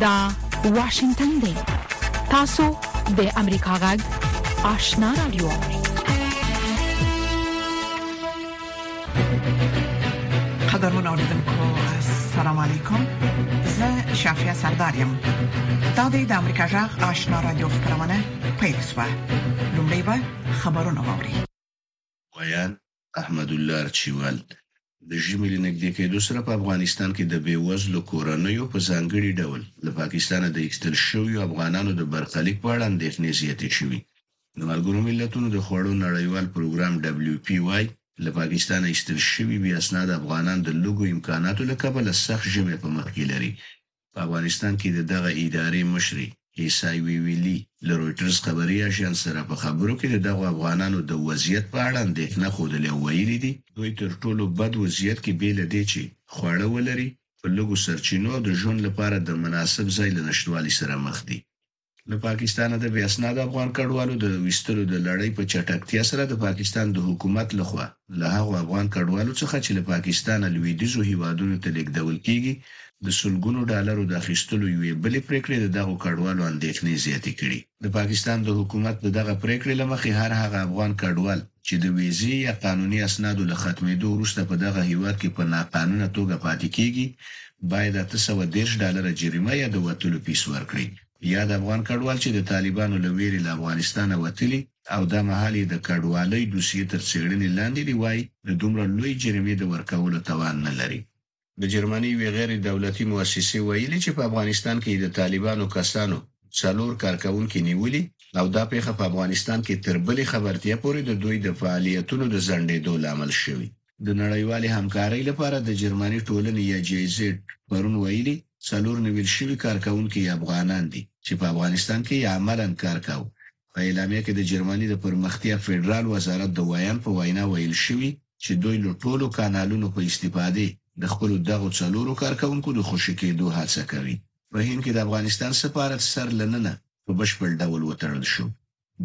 دا واشنگتن دی تاسو د امریکا غږ آشنا رادیو قدرمن اوریدونکو السلام علیکم زه شافیا سردار یم دا د امریکا جغ آشنا رادیو خبرونه پیل شوه لومړی به خبرونه واوري ویان احمد الله ارچیوال د ژمي له نږدې کېدو سره په افغانستان کې د بېوزلو کورنیو په ځانګړي ډول له پاکستانه د ایستل شویو افغانانو د برخلیک په اړه اندېښنې زیاتې شوي د ملګروملتونو د خوړو نړیوال پروګرام، WPY، له پاکستانه ایستل شوي وي اسناد افغانان د لږو امکاناتو له کبله سخت ژمی په مخ کې لري. په افغانستان کې د دغه ادارې مشرې هیسای ویویلي له رویټرز خبري آژانس سره په خبرو کې د دغو افغانانو د وضعیت په اړه اندېښنه ښودلې او ویلي دي، دوی تر ټولو بد وضعیت کې بې له دې چې خواړه ولري، په لږو سرچینو او د ژوند لپاره د مناسب ځای له نشتوالي سره مخ دي. له پاکستانه د بې اسناده افغان کډوالو د ویستلو د لړۍ په چټکتیا سره د پاکستان د حکومت له خوا له هغو افغان کډوالو څخه چې له پاکستانه لوېدیځو هېوادونو ته لېږدول کېږي د سلګونو ډالرو د اخیستلو یوې بلې پرېکړې د دغو کډوالو اندېښنې زیاتې کړي. د پاکستان د حکومت د دغه پرېکړې له مخې هر هغه افغان کډوال چې د ویزې یا قانوني اسنادو له ختمېدو وروسته په دغه هېواد کې په ناقانونه توګه پاتې کېږي، باید اته سوه دېرش ډالره جریمه یا د وتلو فیس ورکړي. یاد افغان کډوال چې د طالبانو له وېرې له افغانستانه وتلي او دا مهال یې د کډوالۍ دوسیې تر څېړنې لاندې دي، وايي، د دومره لویې جریمې د ورکولو توان نه لري. د جرمني یوې غیر دولتي موسسې ویلي چې په افغانستان کې یې د طالبانو کسانو څلور کارکوونکي نیولي او دا پېښه په افغانستان کې تر بلې خبرتیا پورې د دوی د فعالیتونو د ځنډېدو لامل شوې. د نړیوالې همکارۍ لپاره د جرمني ټولنې یا جي زېډ پرون ویلي، څلور نیول شوي کارکوونکي یې افغانان دي چې په افغانستان کې یې عملاً کار کاوه په اعلامیه کې د جرمني د پرمختیا فدرال وزارت د ویاند په وینا ویل شوي چې دوی له ټولو کانالونو په استفادې د خپلو دغو څلورو کارکوونکو د خوشې کېدو هڅه کوي. په هند کې د افغانستان سفارت سر له ننه په بشپړ ډول وتړل شو.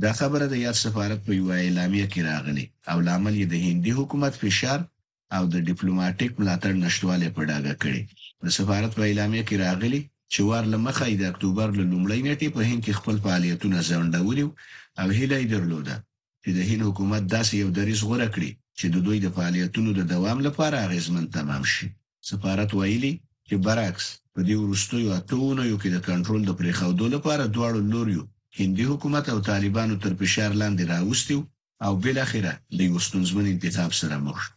دا خبره د یاد سفارت په یوه اعلامیه کې راغلې او لامل یې د هندي حکومت فشار او د ډیپلوماټیک ملاتړ نشتوالی په ډاګه کړی. د سفارت په اعلامیه کې راغلي، چې وار له مخه یې د اکتوبر له لومړۍ نېټې په هند کې خپل فعالیتونه ځنډولي وو او هیله یې درلوده، چې د هند حکومت داسې یو دریځ غوره کړي، چې د دوی د فعالیتونو د دوام لپاره اغېزمن تمام شي. سفارت ویلي، چې برعکس، په دې وروستیو اته اوونیو کې د کنټرول د پرېښودو لپاره دواړو لوریو هندي حکومت او طالبانو تر فشار لاندې راوستي وو، او بالاخره له یوه ستونزمن انتخاب سره مخ شو.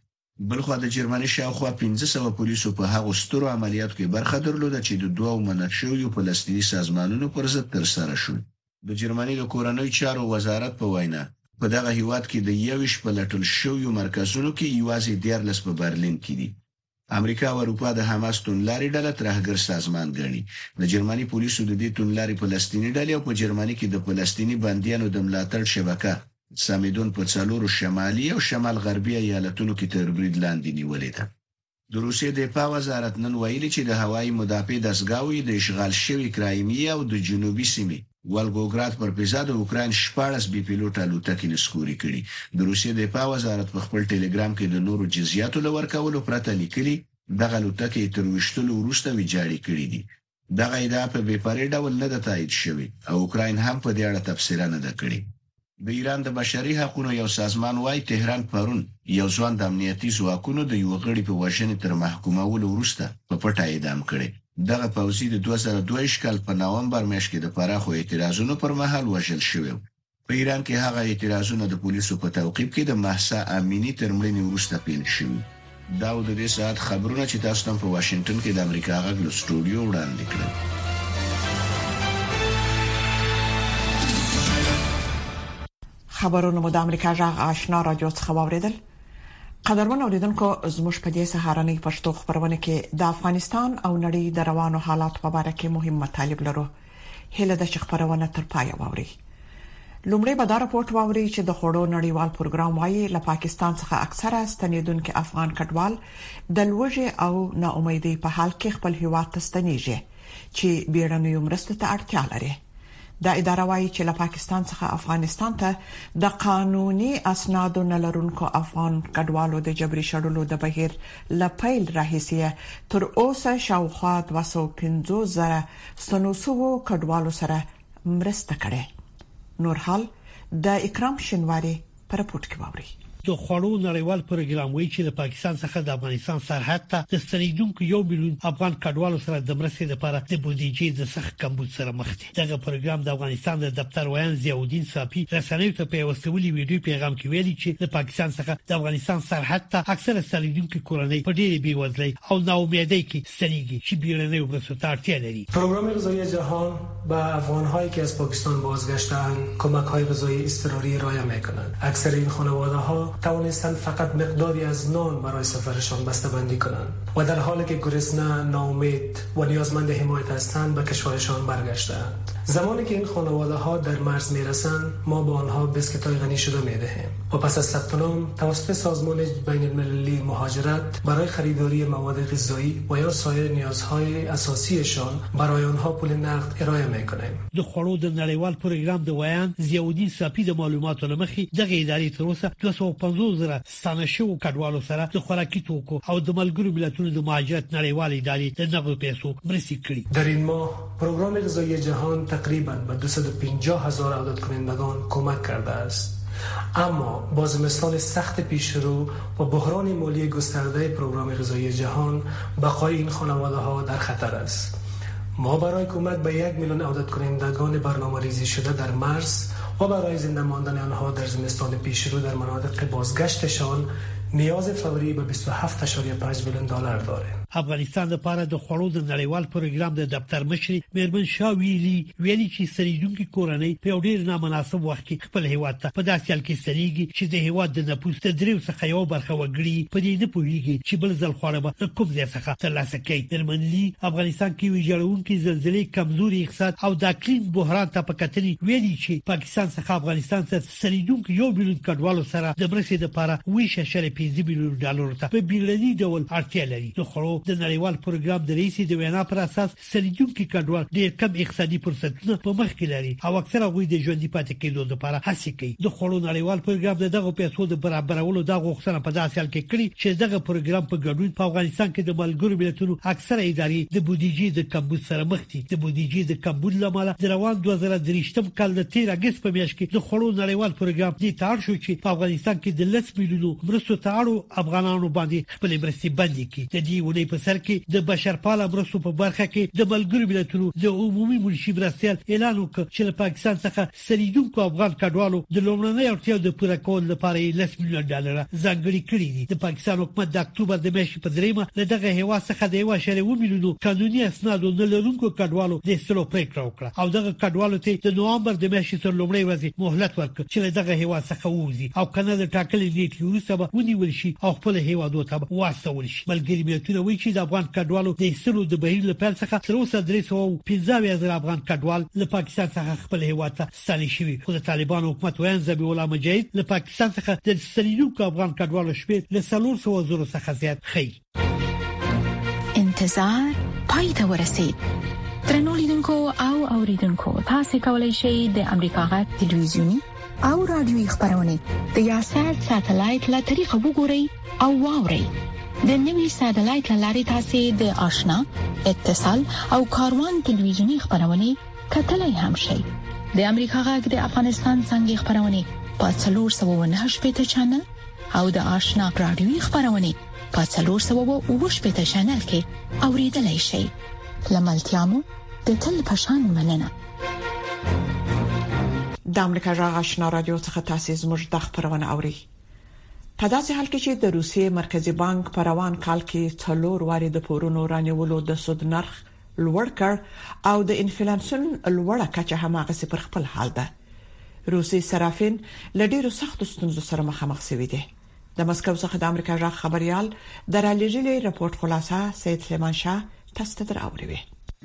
بلخوا د جرمني شاوخوا پنځه سوه پولیسو په هغو سترو عملیاتو کې برخه درلوده چې د دوو منل شویو فلسطیني سازمانونو پر ضد ترسره شول. د جرمني د کورنیو چارو وزارت په وینا، په دغه هیواد کې د یوویشت پلټل شویو مرکزونو کې یوازې دیارلس په برلین کې دي امریکا او اروپا د حماس تونلارې ډله ترهګر سازمان ګڼي. د جرمني پولیسو د دې تونلارې فلسطیني ډلې او په جرمني کې د فلسطیني بندیانو د ملاتړ شبکه سمیدون په څلورو شمالي او شمال غربي ایالتونو کې تر برید لاندې نیولې ده. د روسیې دفاع وزارت نن ویلي چې د هوایي مدافع دستګاوو یې د اشغال شوې کرایمیا او د جنوبي سیمې، ولګوګراد پر پېزا د اوکراین شپاړس بې پیلوټه الوتکې نسکورې کړي. د روسیې دفاع وزارت په خپل ټیلګرام کې د نورو جزییاتو له ورکولو پرته لیکلي، دغه الوتکې یې تر ویشتلو وروسته ویجاړې کړي دي. دغه ادعا په بې پرې ډول نه ده تایید شوې او اوکراین هم په دې اړه تبصره نه ده کړې. د ایران د بشري حقونو یو سازمان وايي، تهران پرون یو ځوان د امنیتي ځواکونو د یوه غړي په وژنې تر محکومولو وروسته په پټه اعدام کړی. دغه پوځي د دوه زره دوه ویشت کال په نومبر میاشت کې د پراخو اعتراضونو پر مهال وژل شوی و. په ایران کې هغه اعتراضونه د پولیسو په توقیب کې د مهسا امیني تر مړینې وروسته پیل شوي. دا و د دې ساعت خبرونه چې تاسو ته په واشنګټن کې د امریکا غږ له سټوډیو وړاندې کړل. خبرونه مو د امریکا جغ آشنا رادیو څخه واوریدل قدرمن اوریدونکو زموږ په دې سهارنۍ پښتو خبرونه کې د افغانستان او نړۍ د روانو حالات په اړه کې مهم مطالب لرو هیله ده چې خبرونه تر پایه واورئ لومړی به دا راپورټ واوري چې د خوړو نړیوال پروګرام وايي له پاکستان څخه اکثره ستنیدونکو افغان کډوال د لوږې او ناامیدۍ په حال کې خپل هیواد ته ستنیږي چې بیړنۍ مرستې ته اړتیا لري دا اداره وايي چې له پاکستان څخه افغانستان ته د قانوني اسنادو نه لرونکو افغان کډوالو د جبري شړلو د بهیر لپیل راهیسي تر اوسه شاوخوا 250 زره ستنو شوو کډوالو سره مرسته کړې نور حال د اکرام شنواری پر رپورت کې واوري د خوړو نړیوال پروګرام وایي چې له پاکستان څخه د افغانستان سرحد ته د ستنیدونکو یو میلیون افغان کډوالو سره د مرستې لپاره د بودیجې د سخت کمبود سره مخ دی دغه پروګرام د افغانستان د دفتر ویاند ضیاءالدین صافي رسنیو ته په وسولي ویډیو پیغام کې ویلي چې له پاکستان څخه د افغانستان سرحد ته اکثره ستنیدونکو کورنۍ په ډېرې بیوزلۍ او ناامیدۍ کې ستنیږي چې بیرنۍ وبرسو ته اړتیا لري پروګرام غذایی جهان به افغان‌هایی که از پاکستان بازگشتند کمک‌های غذایی اضطراری ارائه می‌کنند اکثر این خانواده ها توانستند فقط مقداری از نان برای سفرشان بسته‌بندی کنند و در حالی که گرسنه ناامید و نیازمند حمایت هستند به کشورشان برگشتند زمانی که این خانواده ها در مرز میرسن ما به آنها بسکت های غنی شده میدهیم و پس از ثبت نام توسط سازمان بین المللی مهاجرت برای خریداری مواد غذایی و یا سایر نیازهای اساسیشان برای آنها پول نقد ارائه میکنیم. د خوړو د نړیوال پروګرام د ویاند ضیاالدین ساپي د معلوماتو له مخې دغې ادارې تر اوسه دوه سوه او پنځوس زره ستانه شوو کډوالو سره د خوراکي توکو او د ملګرو ملتونو د مهاجرت نړیوالې ادارې د نغدو پیسو مرستې کړي. در این ماه پروگرام غذایی جهان تقریبا به 250 هزار عدد کنندگان کمک کرده است اما با زمستان سخت پیشرو و بحران مالی گسترده پروگرام غذایی جهان بقای این خانواده ها در خطر است ما برای کمک به یک میلیون عدد کنندگان برنامه ریزی شده در مرز و برای زنده ماندن آنها در زمستان پیشرو در مناطق بازگشتشان نیاز فوری به بیست و هفت اعشاریه پنج میلیون دلار داره. افغانستان لپاره د خوړو د نړیوال پروګرام د دفتر مشرې میرمن شا ویلي ویلي چې ستنېدونکې کورنۍ په یو ډېر نامناسب وخت کې خپل هیواد ته په داسې حال کې ستنېږي چې د هیواد د نفوس د دریو څخه یو برخه وګړي په دې نه پوهیږي چې بل ځل خواړه به له کوم ځای څخه ترلاسه کوي میرمن لی افغانستان کې ویجاړونکې زلزلې کمزوري اقتصاد او د اقلیم بحران ته په کتنې ویلي چې پاکستان څخه افغانستان ته سریدونکو یو میلیون کډوالو سره د مرستې لپاره ویش شل پنځه میلیون ډالرو ته په بیړني ډول اړتیا لري د خوړو د نړیوال پروګرام د رئیس د وینا پر اساس سریدونکو کډوال ډیر کم اقتصادي فرصتونه په مخ کې لري او اکثره غوي د ژوندۍ پاتې کېدو لپاره هڅه کوي د خوړو نړیوال پروګرام د دغه پیسو د برابرولو د غوښتنه په داسې حال کې کړې چې دغه پروګرام په ګډون په افغانستان کې د ملګرو ملتونو اکثره ادارې د بودیجې د کمبود سره مخ دي د بودیجې د کمبود لامل د روان 2023م کال د 13 اگست په میاشت کې د خړو نړیوال پروګرام دې تاړ شو چې په افغانستان کې د لس میلیونو مرستو تاړو افغانانو باندې خپل مرستې بندې کړي د دې ونې په سر کې د بشرپاله مرستو په برخه کې د ملګرو ملتونو د عمومي منشي مرستيال اعلان وکړ چې له پاکستان څخه ستنېدونکو افغان کډوالو د لومړنۍ اړتیاو د پوره کولو لپاره یې لس میلیونه ډالر ځانګړي کړي دي. د پاکستان حکومت د اکتوبر د میاشتې په دریمه له دغه هېواد څخه د یو اعشاریه اووه میلیونو قانوني اسنادو نه لرونکو کډوالو د ایستلو پرېکړه وکړه او دغه کډوالو ته د نوامبر د میاشتې تر لومړۍ ورځې مهلت ورکړ چې له دغه هېواد څخه ووځي او که نه له ټاکلې نېټې وروسته به ونیول شي او خپلو هېوادو ته به واستول شي. ملګري ملتونه وایي چې د افغان کډوالو د ایستلو د بهیر له پیل څخه تر اوسه 315 افغان کډوال له پاکستان څخه خپل هیواد ته ستانه شوي خو د طالبان حکومت ویاند ذبیح الله مجاهد له پاکستان څخه د ستنیدونکو افغان کډوالو شمېر له 300 زرو څخه زیات ښیي انتظار پای ته ورسید ترنو لیدونکو او اوریدونکو تاسو کولی شئ د امریکا غا ټلویزیونی او رادیوي خبرونه د یاشر ساتلایت له طریقو وګورئ او واوري د نوي سټلایټ لارې تاسو د آشنا اتصال او کاروان ټلویزیونی خبرونه کتلای هم شئ د امریکا غږ د افغانستان څنګه خبرونه په 398 چنل او د آشنا رادیوي خبرونه په 398 چنل کې اوریدلای شئ لملتيامو د تل پشان مننه د امریکا غږ آشنا رادیو څخه تاسو زموږ د خبرونه اورئ په داسې حال کې چې د روسیې مرکزي بانک په روان کال کې څلور وارې د پورونو رانیولو د سود نرخ لوړ کړ او د انفلاسیون لوړه کچه هم هغه پر خپل حال ده روسي صرافین له ډیرو سختو ستونزو سره مخامخ شوي دي د مسکو څخه د امریکا جغ خبريال درالېږلي رپورت خلاصه سید سلیمان شاه تاسو ته دراوړې وې.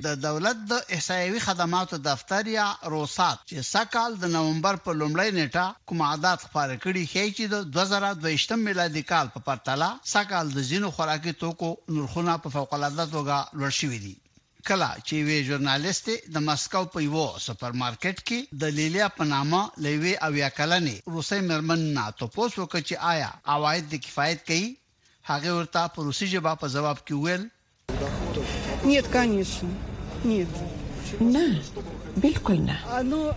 د دولت د احصایوي خدماتو دفتر یا روسات چې سږکال د نومبر په لومړۍ نېټه کوم اعداد خپاره کړي ښیي چې د دوه زره دوه ویشتم میلادي کال په پرتله سږکال د ځینو خوراکي توکو نرخونه په فوق العاده توګه لوړ شوي دي. کله چې یوې ژورنالیستې د مسکو په یوه سوپر مارکېټ کې د لیلیا په نامه له یوې اویا کلنې روسۍ مېرمن نه تپوس وکړ چې ایا عواید دې کفایت کوي، هغې ورته په روسي ژبه په ځواب کې وویل، نیت کانیشن نیت نه بالکل نه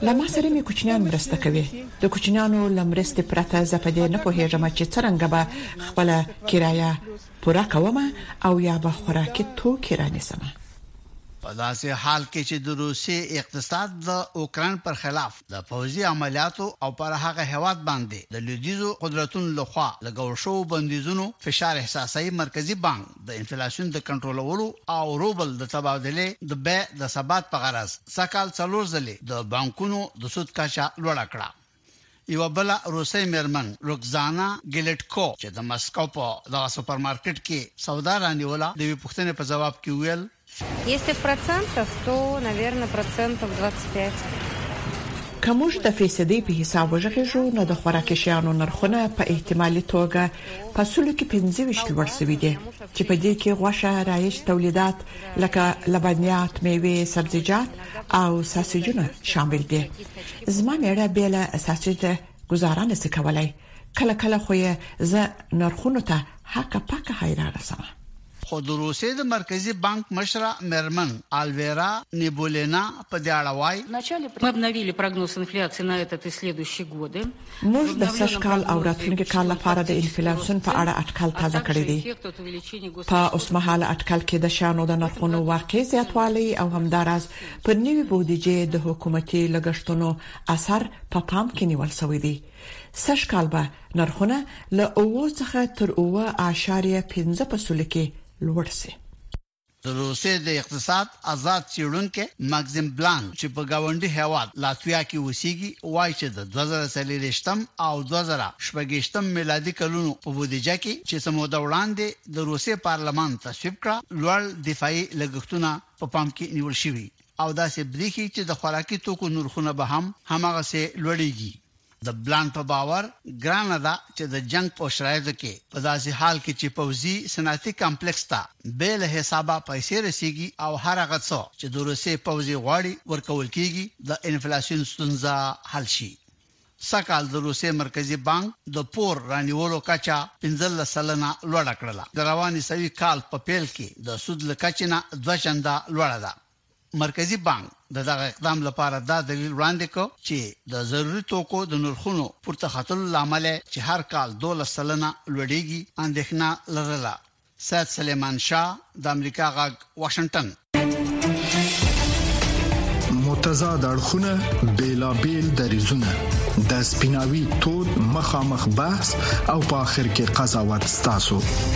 لما سره می کوچنیان مرسته کوي د کوچنیانو لمرسته پرته زپدې نه پوهیږم چې څنګه به خپل کرایه پوره کوم او یا به خوراکي توکي رانیسم په داسې حال کې چې د روسي اقتصاد د اوکران پر خلاف د پوځي عملیاتو او پر هغه هواد باندې د لویدیزو قدرتونو لخوا لګول شو بندیزونو فشار احساسي مرکزی بانک د انفلاسیون د کنټرولولو او روبل د تبادلې د بیع د ثبات په غرض سکهال څلور ځلې د بانکونو د سود کچه لوړه کړه یو بل روسي میرمن روکزانا ګیلټکو چې د مسکو په دغه سپرمارکټ کې سودا رانیوله د وی پښتنې په جواب کې ویل که موږ د فیصدۍ په حساب وغږیږو نو د خوراکي شیانو نرخونه په احتمالي توګه په سلو کې پنځه ویشت لوړ شوي دي چې په دې کې غوښه، رایج تولیدات لکه لبنیات، میوې، سبزیجات او ساسیجونه شامل دي. زما میړه بې له ساسیجه ګوزاره نه شي کولای، کله کله خو یې زه نرخونو ته هکه پکه حیرانه شم. خو د روسیې د مرکزي بانک مشره مېرمن الویرا نیبولینا په دې اړه وايي. موږ د سږ کال او راتلونکي کال لپاره د انفلاسیون په اړه اټکل تازه کړی دی. په اوسمهاله اټکل کې د شیانو د نرخونو واقعي زیاتوالی او همداراز پر نوي بودیجې د حکومتي لګښتونو اثر په پام کې نیول شوی دی. سږ کال به نرخونه له اوو څخه تر اووه اعشاریه پنځه په سلو کې لوړ شي. د روسیې د اقتصاد ازاد څېړونکی ماکزیم بلانک چې په ګاونډي هېواد لاتویا کې اوسېږي وايي چې د دوه زره څلېرېشتم او دوه زره شپږېشتم میلادي کلونو په بودیجه کې چې څه موده وړاندې د روسیې پارلمان تصویب کړه لوړ دفاعي لګښتونه په پام کې نیول شوي او داسې برېښي چې د خوراکي توکو نرخونه به هم هماغسې لوړېږي. د بلان په باور ګرانه ده چې د جنګ په شرایطو کې په داسې حال کې چې پوځي صنعتي کمپلکس ته بې له حسابه پیسې رسېږي او هر هغه څه چې د روسیې پوځ یې غواړي ورکول کېږي، د انفلاسیون ستونزه حل شي. سږکال د روسیې مرکزي بانک د پور رانیولو کچه پنځلس سلنه لوړه کړله، د رواني سوي کال په پیل کې د سود له کچې نه دوه چنده لوړه ده. مرکزي بانک د دغه اقدام لپاره دا دلیل وړاندې کړ چې د ضروري توکو د نرخونو پورته ختلو له امله یې چې هر کال دوولس سلنه لوړېږي، اندېښنه لرله. سید سلیمان شاه، د امریکا غږ، واشنګټن. متضاد اړخونه بیلابیل دریځونه د سپیناوي تود مخامخ بحث او په اخر کې قضاوت ستاسو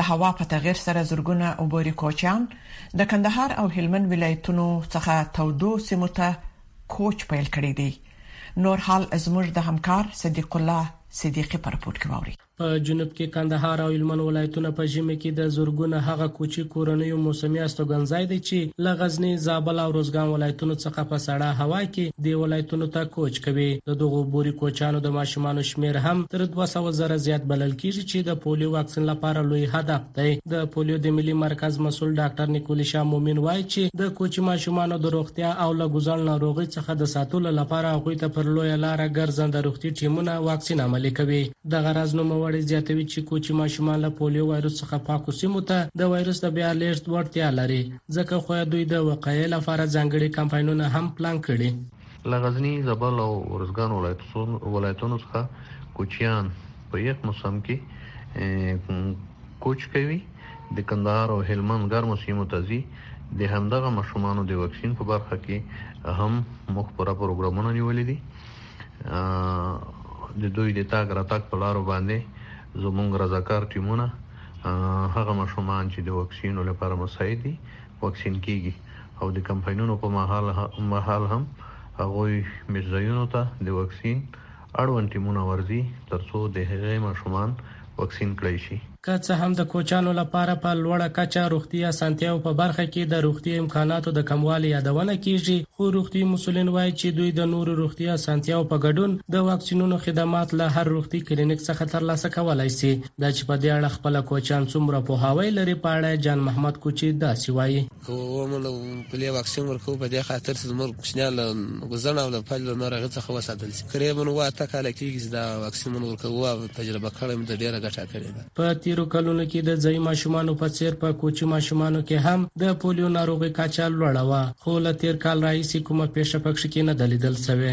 د هوا په تغیر سره زرګونه عبوري کوچیان د کندهار او هلمند ولایتونو څخه تودو سیمو ته کوچ پیل کړی دی نور حال زموږ د همکار صدیق الله صدیقي پر پورت کې ووري په جنوب کې کندهار او هلمند ولایتونه په ژمي کې د زرګونه هغه کوچي کورنیو موسمي استوګنځای دی چې له غزنی، زابل او روزګان ولایتونو څخه په سړه هوا کې د ولایتونو ته کوچ کوي. د دغو بوري کوچانو د ماشومانو شمیر هم تر 200 زره زیات بلل کیږي چې د پولیو واکسین لپاره لوی هدف دی د پولیو د ملي مرکز مسول ډاکټر نیکولی شاه مومن وایي چې د کوچي ماشومانو د روغتیا او له ګزړ ناروغي څخه د ساتلو لپاره هغوی ته پر لوی لار ګرځنده روغتي ټیمونه واکسین عملي کوي د غرض نوموړی زیاتوي چې کوچي ماشومان له پولیو وایروس څخه پاکو سیمو ته د وایروس د بیا لیږد وړتیا لري ځکه خو دوی د وقایې لپاره ځانګړي کمپاینونه هم پلان کړي له غزني، زابل او ارزګان ولایتونو څخه کوچیان په یخ موسم کې کوچ کوي، د کندهار او هلمند ګرمو سیمو ته ځي، د همدغه ماشومانو د واکسین په برخه کې هم موږ پوره پروګرامونه نیولي دي، د دوی د تګ راتګ په لارو باندې زموږ رضاکار ټیمونه هغه ماشومان چې د واکسینو لپاره مساعد دي، واکسین کېږي او د کمپاینونو په مهال هم هغوی میرځایونو ته د واکسین اړوند ټیمونه ورځي ترڅو د هغې ماشومان واکسین کړای شي. که څه هم د کوچانو لپاره په لوړه کچه روغتي اسانتیاوو په برخه کې د روغتي امکاناتو د کموالي یادونه کېږي، خو روغتي مسولین وايي چې دوی د نورو روغتي اسانتیاوو په ګډون د واکسینونو خدمات له هر روغتي کلینیک څخه ترلاسه کولای شي. دا چې په دې اړه خپله کوچیان څومره پوهاوی لري په اړه یې جان محمد کوچی داسې وایي. اووه منه پلې واکسین ورکوو په دې خاطر چې زموږ کوچنیان له ګوزڼ او له پلې له ناروغۍ څخه وساتل شي. کرې منه اووه اته کاله کېږي چې دا واکسین منه ورکوو او تجربه کړی مو ده ډېره ګټه کړې ده. په تېرو کلونو کې د ځايي ماشومانو په څېر په کوچي ماشومانو کې هم د پولیو ناروغۍ کچه لوړه وه خو له تېر کال راهیسې کومه پېښه پکښې کې نه ده لیدل شوې.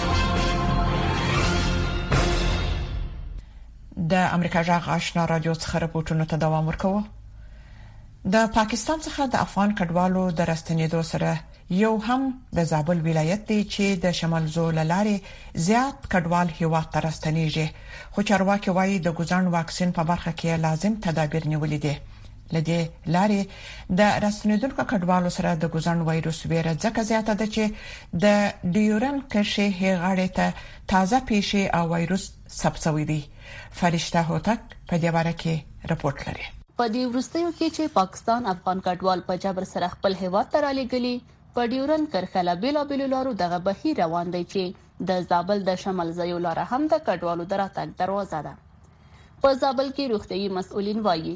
د امریکا جغ آشنا رادیو څخه راپورټونه ته دوام ورکوه د پاکستان څخه د افغان کډوالو د راستنیدو سره یو هم د زابل ولایت دی چې د شمال زول لارې زیات کډوال هیوا ته راستنیږي خو چارواکي وایي د ګوزن واکسین په برخه کې لازم تدابیر نیول دي لدې لارې د راستنیدونکو کډوالو سره د ګوزڼ وایروس ویره ځکه زیاته ده چې د ډیورن کرښې هې غاړې ته تازه پیښې او وایروس ثبت شوی دی فرشته هوتک په دې اړه کې رپورت لري په دې وروستیو کې چې پاکستان افغان کډوال په جبر سره خپل هیواد ته را لېږلي په ډیورن کرښه له بېلابېلو لارو دغه بهیر روان دی چې د زابل د شمال ځایو لاره هم د کډوالو د راتګ دروازه ده په زابل کې روغتیايي مسؤلین وایي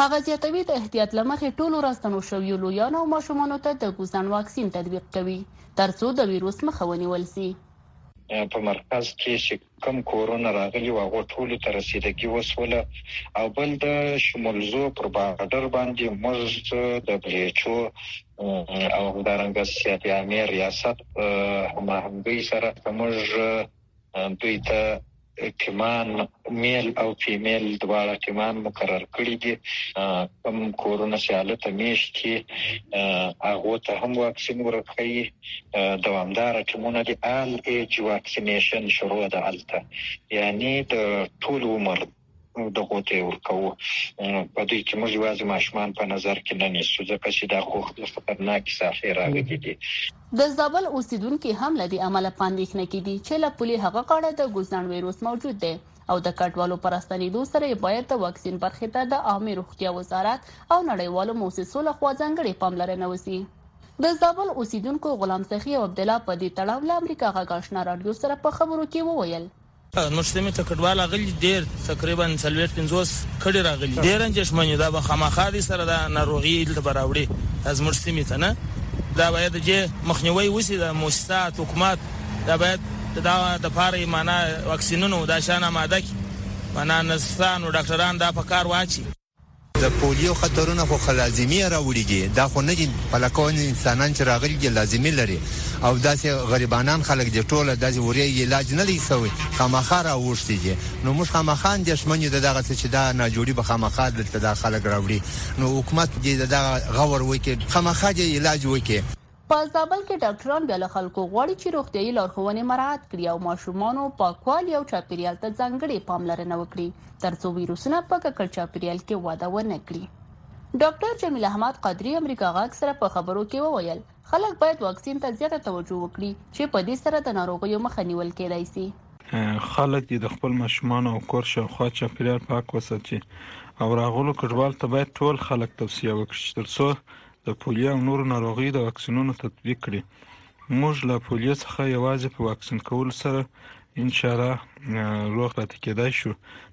هغه زیاتوي، د احتیاط له مخې ټولو راستنو شویو لویانو او ماشومانو ته د ګوزڼ واکسین تطبیق کوي، ترڅو د ویروس مخه ونیول سي. په مرکز کې چې کوم کورونه راغلي وو، هغو ټولو ته رسیدګي وسوله او بل د شمولزو پر بارډر باندې موږ د ډبلیو ایچ او او همدارنګه صحت عامې ریاست په هماهنګۍ سره موږ دوی ته ټیمان میل او فیمیل دواړه ټیمان مقرر کړی دي کوم کورونه چې حالت میش کی هغه ته هم واکسین ورکړي دوامدار ټیمونه دي ال ایج واکسینیشن شروع ده الته یعنی د ټول عمر دغو ته یې ورکوو. په دوی کې موږ یوازې ماشومان په نظر کې نه نیسو، ځکه چې دا خو خطرناکې ساحې راغلي دي. د زابل اوسېدونکي هم له دې امله په اندېښنه کې دي، چې له پولې هغه غاړه د ګوزڼ ویروس موجود دی او د کډوالو په راستنېدو سره یې باید د واکسین برخې ته د عامې روغتیا وزارت او نړیوالو موسسو لخوا ځانګړې پاملرنه وسي. د زابل اوسېدونکو غلام سخي او عبدالله په دې تړاو له امریکا غږ آشنا راډیو سره په خبرو کې وویل، نور سیمې ته کډوال راغلي ډېر تقریبا څلوېښت پنځوس کډې راغلي ډېر اندېښمن یو دا به خامخا دی سره دا ناروغي دلته به راوړي دا زموږ سیمې ته نه دا باید د دې مخنیوی وشي د موسسات حکومت دا باید دا د پاره معنا واکسینونو دا شان آماده کی معنا نسان او ډاکټران دا په کار واچي د پولیو خطرونه خو خه لازمی راوړی دی دا خو ندی په لکونه انسانان چه راغلی دی لازمی لری او داسی غریبانان خلک دی ټوله داسی وری یی علاج ندی سوی خامخا راوښتی دی نو موږ خامخا اندیښمن یو ددغه څه چه دا ناجوړی به خامخا دلته دا خلک راوړی نو حکومت دی ددغه غور وکی خامخا دی علاج وکی. په زابل کې ډاکټران بیا له خلکو غواړي چې روغتیايي لارښوونې مراعات کړي او ماشومانو پاکوالي او چاپیریال ته ځانګړې پاملرنه وکړي ترڅو ویروسونه په ککړ چاپیریال کې وده ونه کړي ډاکټر جمیل احمد قادری امریکا غاک سره په خبرو کې وویل خلک باید واکسین ته زیاته توجه وکړي چې په دې سره د ناروغیو مخه نیول کېدای شي خلک دې د خپل ماشومان او کور شاوخوا چاپیریال پاک وساتي او راغلو کډوال ته باید ټول خلک توصیه وکړي چې ترڅو د پولیو او نورو ناروغیو د واکسینونو تطبیق کړي موږ له پولیو څخه یوازې په واکسین کولو سره ان شاء الله روغ پاتې کېدای شو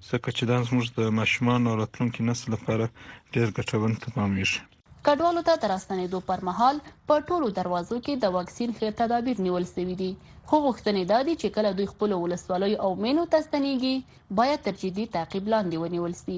ځکه چې دا زموږ د ماشومان او راتلونکي نسل لپاره ډېر ګټور تمامېږي کډوالو ته د راستنېدو پر مهال په ټولو دروازو کې د واکسین ښه تدابیر نیول شوي دي خو غوښتنې دا دي چې کله دوی خپلو ولسوالیو او مینو ته ستنېږي باید تر جدي تعقیب لاندې ونیول شي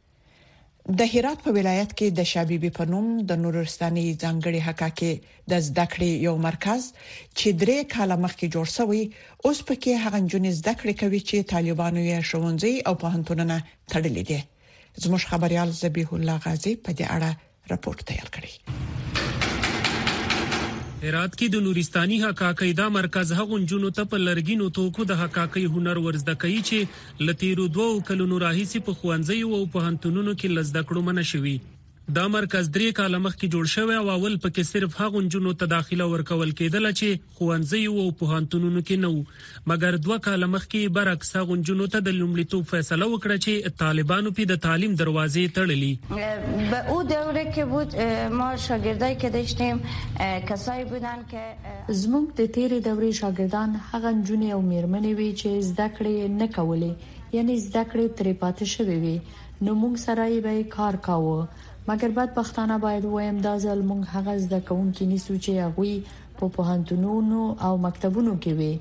د هرات په ولایت کې د شاه بي بي په نوم د نورستاني ځانګړي حکاکي د زده کړې یو مرکز چې درې کاله مخکې جوړ شوی، اوس په کې هغه نجونې زده کړې کوي چې طالبانو یې ښوونځي او پوهنتونونه تړلي دي. زموږ خبریال ذبیح الله غازي په دې اړه رپورټ تیار کړی. هرات کې د نورستاني حکاکۍ دا مرکز هغو نجونو ته په لرګینو توکو د حکاکۍ هنر ور زده کوي چې له تېرو دوو کلونو راهیسې په ښوونځیو او پوهنتونونو کې له زده کړو منع شوي. دا مرکز درې کاله مخکې جوړ شوی او اول پکې صرف هغو نجونو ته داخله ورکول کېدله چې ښوونځیو او پوهنتونونو کې نه وو، مګر دوه کاله مخکې یې برعکس هغو نجونو ته د لومړیتوب فیصله وکړه چې طالبانو پې د تعلیم دروازې تړلي. به او دوره کې بود ما شاګردای که داشتیم کسای بودن که. زموږ د تیرې دورې شاګردان هغه نجونې او میرمنې وې چې زده کړې یې نه کولې یعنی زده کړې ترې پاتې شوې وې نو موږ سره یې به یې کار کاوه مګر بدبختانه باید ووایم دا ځل موږ هغه زده کوونکي نیسو چې هغوی په پوهنتونونو او مکتبونو کې وي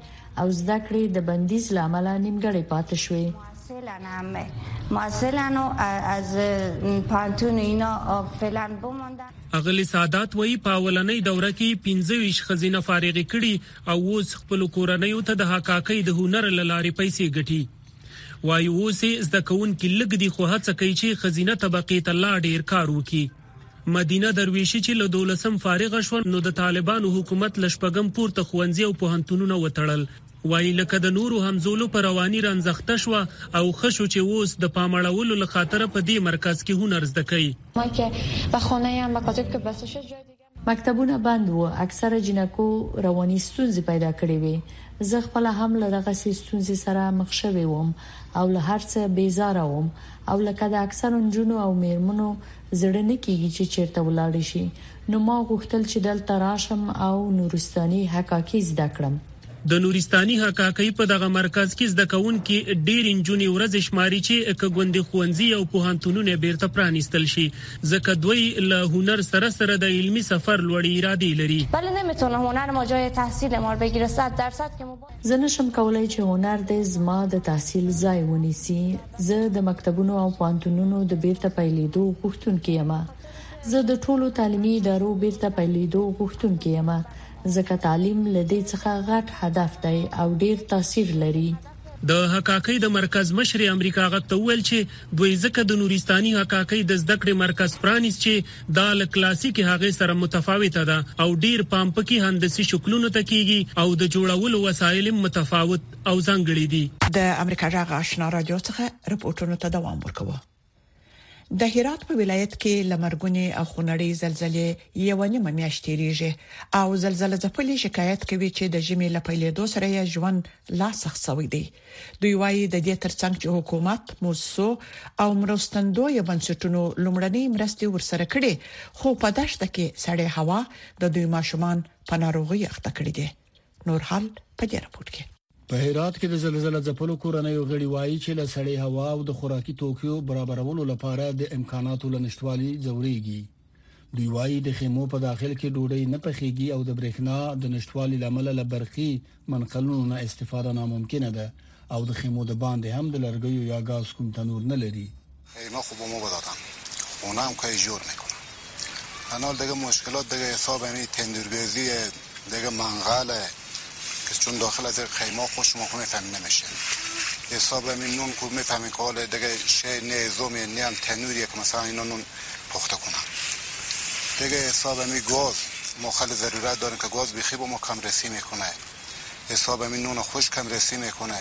او زده کړې د بندیز لامل نیمګړې پاتې شوې اغلی سادات وایي په اولنۍ دوره کې 25 خزینه فارغې کړي او اوس خپل کورنۍ ته د حقاقۍ د هنر لارې پیسې ګټي وایي اوس زده کوونکي لګ دي خو هڅه کوي چې خزینه طبقه ته لا ډیر کار وکړي مدینه درویشي چې له دولسم فارغه شوه، نو د طالبانو حکومت له شپږم پورته ښوونځي او پوهنتونونه وتړل. وايي، لکه د نورو همزولو په رواني رنځ اخته شوه او ښه شو چې اوس د پام اړولو له خاطره په دې مرکز کې هنر زده کوي. مکتبونه بند وو، اکثره جینکو رواني ستونزې پیدا کړې وې، زه خپله هم له دغسې ستونزې سره مخ شوې وم او له هر څه بېزاره وم او لکه د اکثرو نجونو او مېرمنو، زړه نه کیږي چې چیرته ولاړې شي نو ما غوښتل چې دلته راشم او نورستاني حکاکي زده کړم. د نورستاني حکاکۍ په دغه مرکز کې زده کوونکې ډیرې نجونې ورځې شماري چې که ګوندې ښوونځي او پوهنتونونه بیرته پرانیستل شي ځکه دوۍ له هنر سره سره د علمي سفر لوړې ارادې لري. ولی نمیتونه هنر ما جای تحصیل مار بگیره صد درصد که مو باید. زه نشم کولای چې هنر دې زما د تحصیل ځای ونیسي زه د مکتبونو او پوهنتونونو د بیرته پیلېدو غوښتونکې یم زه د ټولو تعلیمي ادارو بیرته پیلېدو غوښتونکې یم ځکه تعلیم لدې څخه غټ هدف دی او ډیر تاثیر لري. د حکاکۍ د مرکز مشرې امریکا غږ ته وویل چې دوی ځکه د نورستاني حکاکۍ د زده کړې مرکز پرانیست چې دا له کلاسیکې هغې سره متفاوته ده او ډیر پام پکې هندسي شکلونو ته کیږي او د جوړولو وسایل هم متفاوت او ځانګړي دي. د امریکا جغ آشنا رادیو څخه رپورټونو ته دوام ورکوو. د هرات په ولایت کې لمرګوني او خونړۍ زلزلې یوه نیمه میاشت تیریږي او زلزله ځپلي شکایت کوي چې د ژمي له پیلیدو سره یې ژوند لا سخت شوی دی. دوی وايي د دې ترڅنګ چې حکومت، موسسو او مرستندوی بنسټونو لومړنۍ مرستې ورسره کړي، خو په دښته کې سړې هوا د دوی ماشومان په ناروغۍ اخته کړي دي. نور حال په دې راپور کې په هرات کې د زلزلې ځپلو کورنیو غړي وایي چې له سړې هوا او د خوراکي توکیو برابرولو لپاره د امکاناتو لنشتوالي ځوريږي دوی وایي د خیمو په داخل کې ډوډۍ نه پخېږي او د برېښنا د نشټوالي لامل له برقي منقلونو نه استفاده ناممکن ده او د خیمو د باندې هم د لرګیو یا غاز کوم تنور نه لري اینا خوب مو بدادم اونا هم کای جور میکنه انال دیگه مشکلات دیگه حساب امی تندورگزی دیگه منغل که چون داخل از قیماق خوش شما خونه تن نمیشه حساب امی نون که میفهمی که حال دیگه شه نه زوم یعنی هم تنور یک مثلا اینا نون پخته کنه دیگه حساب امی گاز ما خیلی ضرورت داریم که گاز بخی با ما کم رسی میکنه حساب امی نون خوش کم رسی میکنه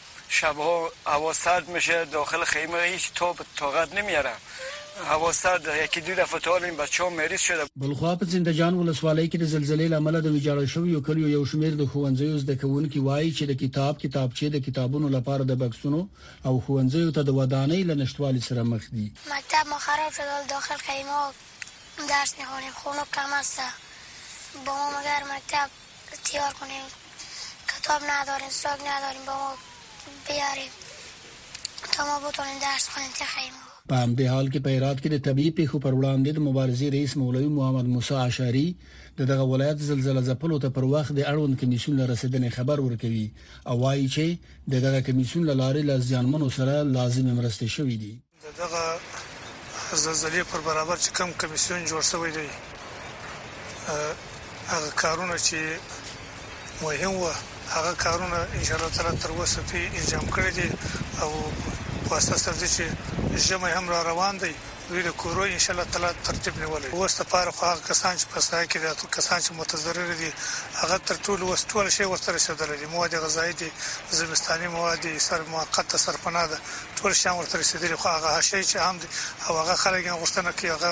شبها هوا سرد میشه داخل خیمه هیچ تاب طاقت نمیاره هوا سرد ده یکی دو دفعه تا این بچه ها مریض شده. بلخوا په زنده جان ولسوالۍ کې د زلزلې له امله د ویجاړو شویو کلیو یو شمېر د ښوونځیو زده کوونکي وايي چې د کتاب، کتابچې، د کتابونو لپاره د بکسونو او ښوونځیو ته د ودانۍ له نشتوالي سره مخ دي. مکتب ما خراب شد حال داخل خیمه درس میخوانیم خنک کم است با ما مګر مکتب تیار کنیم کتاب نداریم ساک نداریم با ما بیاریم تا ما بتونیم درس خونیم ته خیمه په همدې حال کې په هرات کې د طبيعي پیښو پر وړاندې د مبارزې رئیس مولوي محمد موسی اشعري د دغه ولایت زلزلہ ځپلو ته پر وخت د اړوند کمیسیون له رسیدنې خبر ورکوي او وایي چې د دغه کمیسیون له لارې له ځانمنو سره لازمې مرستې شوې دي د دغه زلزلې پر برابر چې کوم کمېسیون جوړ شوی دی هغه کارونه چې مهم و هغه کارونه ان شاء الله تعالی تر اوسه پی انجام کړی دی او په اساس تر دې چې ژمی هم را روان دی دوی د کورو ان شاء الله تعالی ترتیب نیولی اوس د پاره خو هغه کسان چې په سایه کې د کسان چې متضرر دي هغه تر ټولو وس ټول شی ورته رسیدل دي مواد غذایی دي زمستاني مواد دي سر موقته سرپناه ده ټول شیان ورته رسیدلي خو هغه حاشیه چې عام دي او هغه خلک یې غوښتنه کوي هغه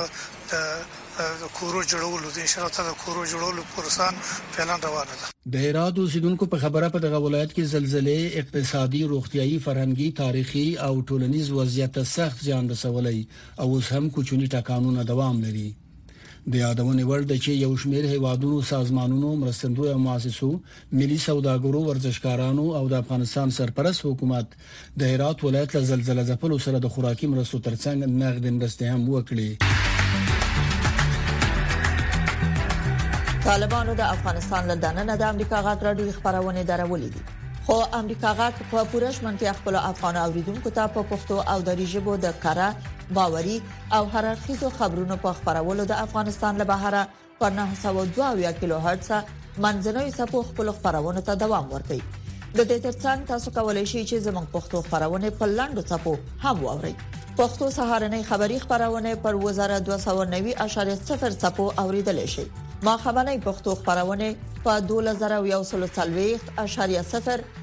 د کورو جوړولو دي. انشاالله تعالی د کورو جوړولو پروسه هم فعلا روانه ده. د هرات اوسیدونکو په خبره په دغه ولایت کې زلزلې اقتصادي، روغتیايي، فرهنګي، تاریخي او ټولنیز وضعیت ته سخت زیان رسولی او اوس هم کوچني ټکانونه دوام لري. د یادونې وړ ده چې یو شمېر هیوادونو سازمانونو مرستندوی مؤسسو ملي سوداګرو ورزشکارانو او د افغانستان سرپرست حکومت د هرات ولایت له زلزلې ځپلو سره د خوراکي مرستو ترڅنګ نغدي مرستې هم وکړي طالبانو د افغانستان له دننه د امریکا غاټ راډیو خبرونه درولې دي خو امریکا غاټ په پوره شمنتیا خپل افغان اوریدونکو ته په پښتو او دری ژبه د کره باوري او هر اړخیزو خبرونو په خبرولو د افغانستان له بهره په 902 کیلو هرتز منځنوي سپو خپل خبرونه ته دوام ورکړي د دې ترڅنګ تاسو کولی شئ چې زموږ پښتو خبرونه په لاندو چپو هم واورئ پښتو سهارنې خبری خبرونه پر 2290.0 چپو اوریدل شي ما خبرنې پښتو خبرونه په 2140.0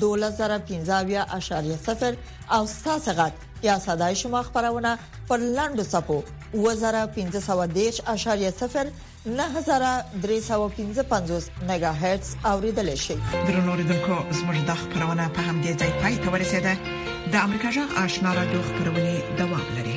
12015.0 او ستاسو غږ یا صداي شما خبرونه پر لاندو صفو 12015.0 9315 میگا هرتز اوریدل شي درنو ریدونکو زموږ د خبرونه په همدې ځای پای ته ورسیده د امریکا جغ آشنا را دوه خبرونه دوام لري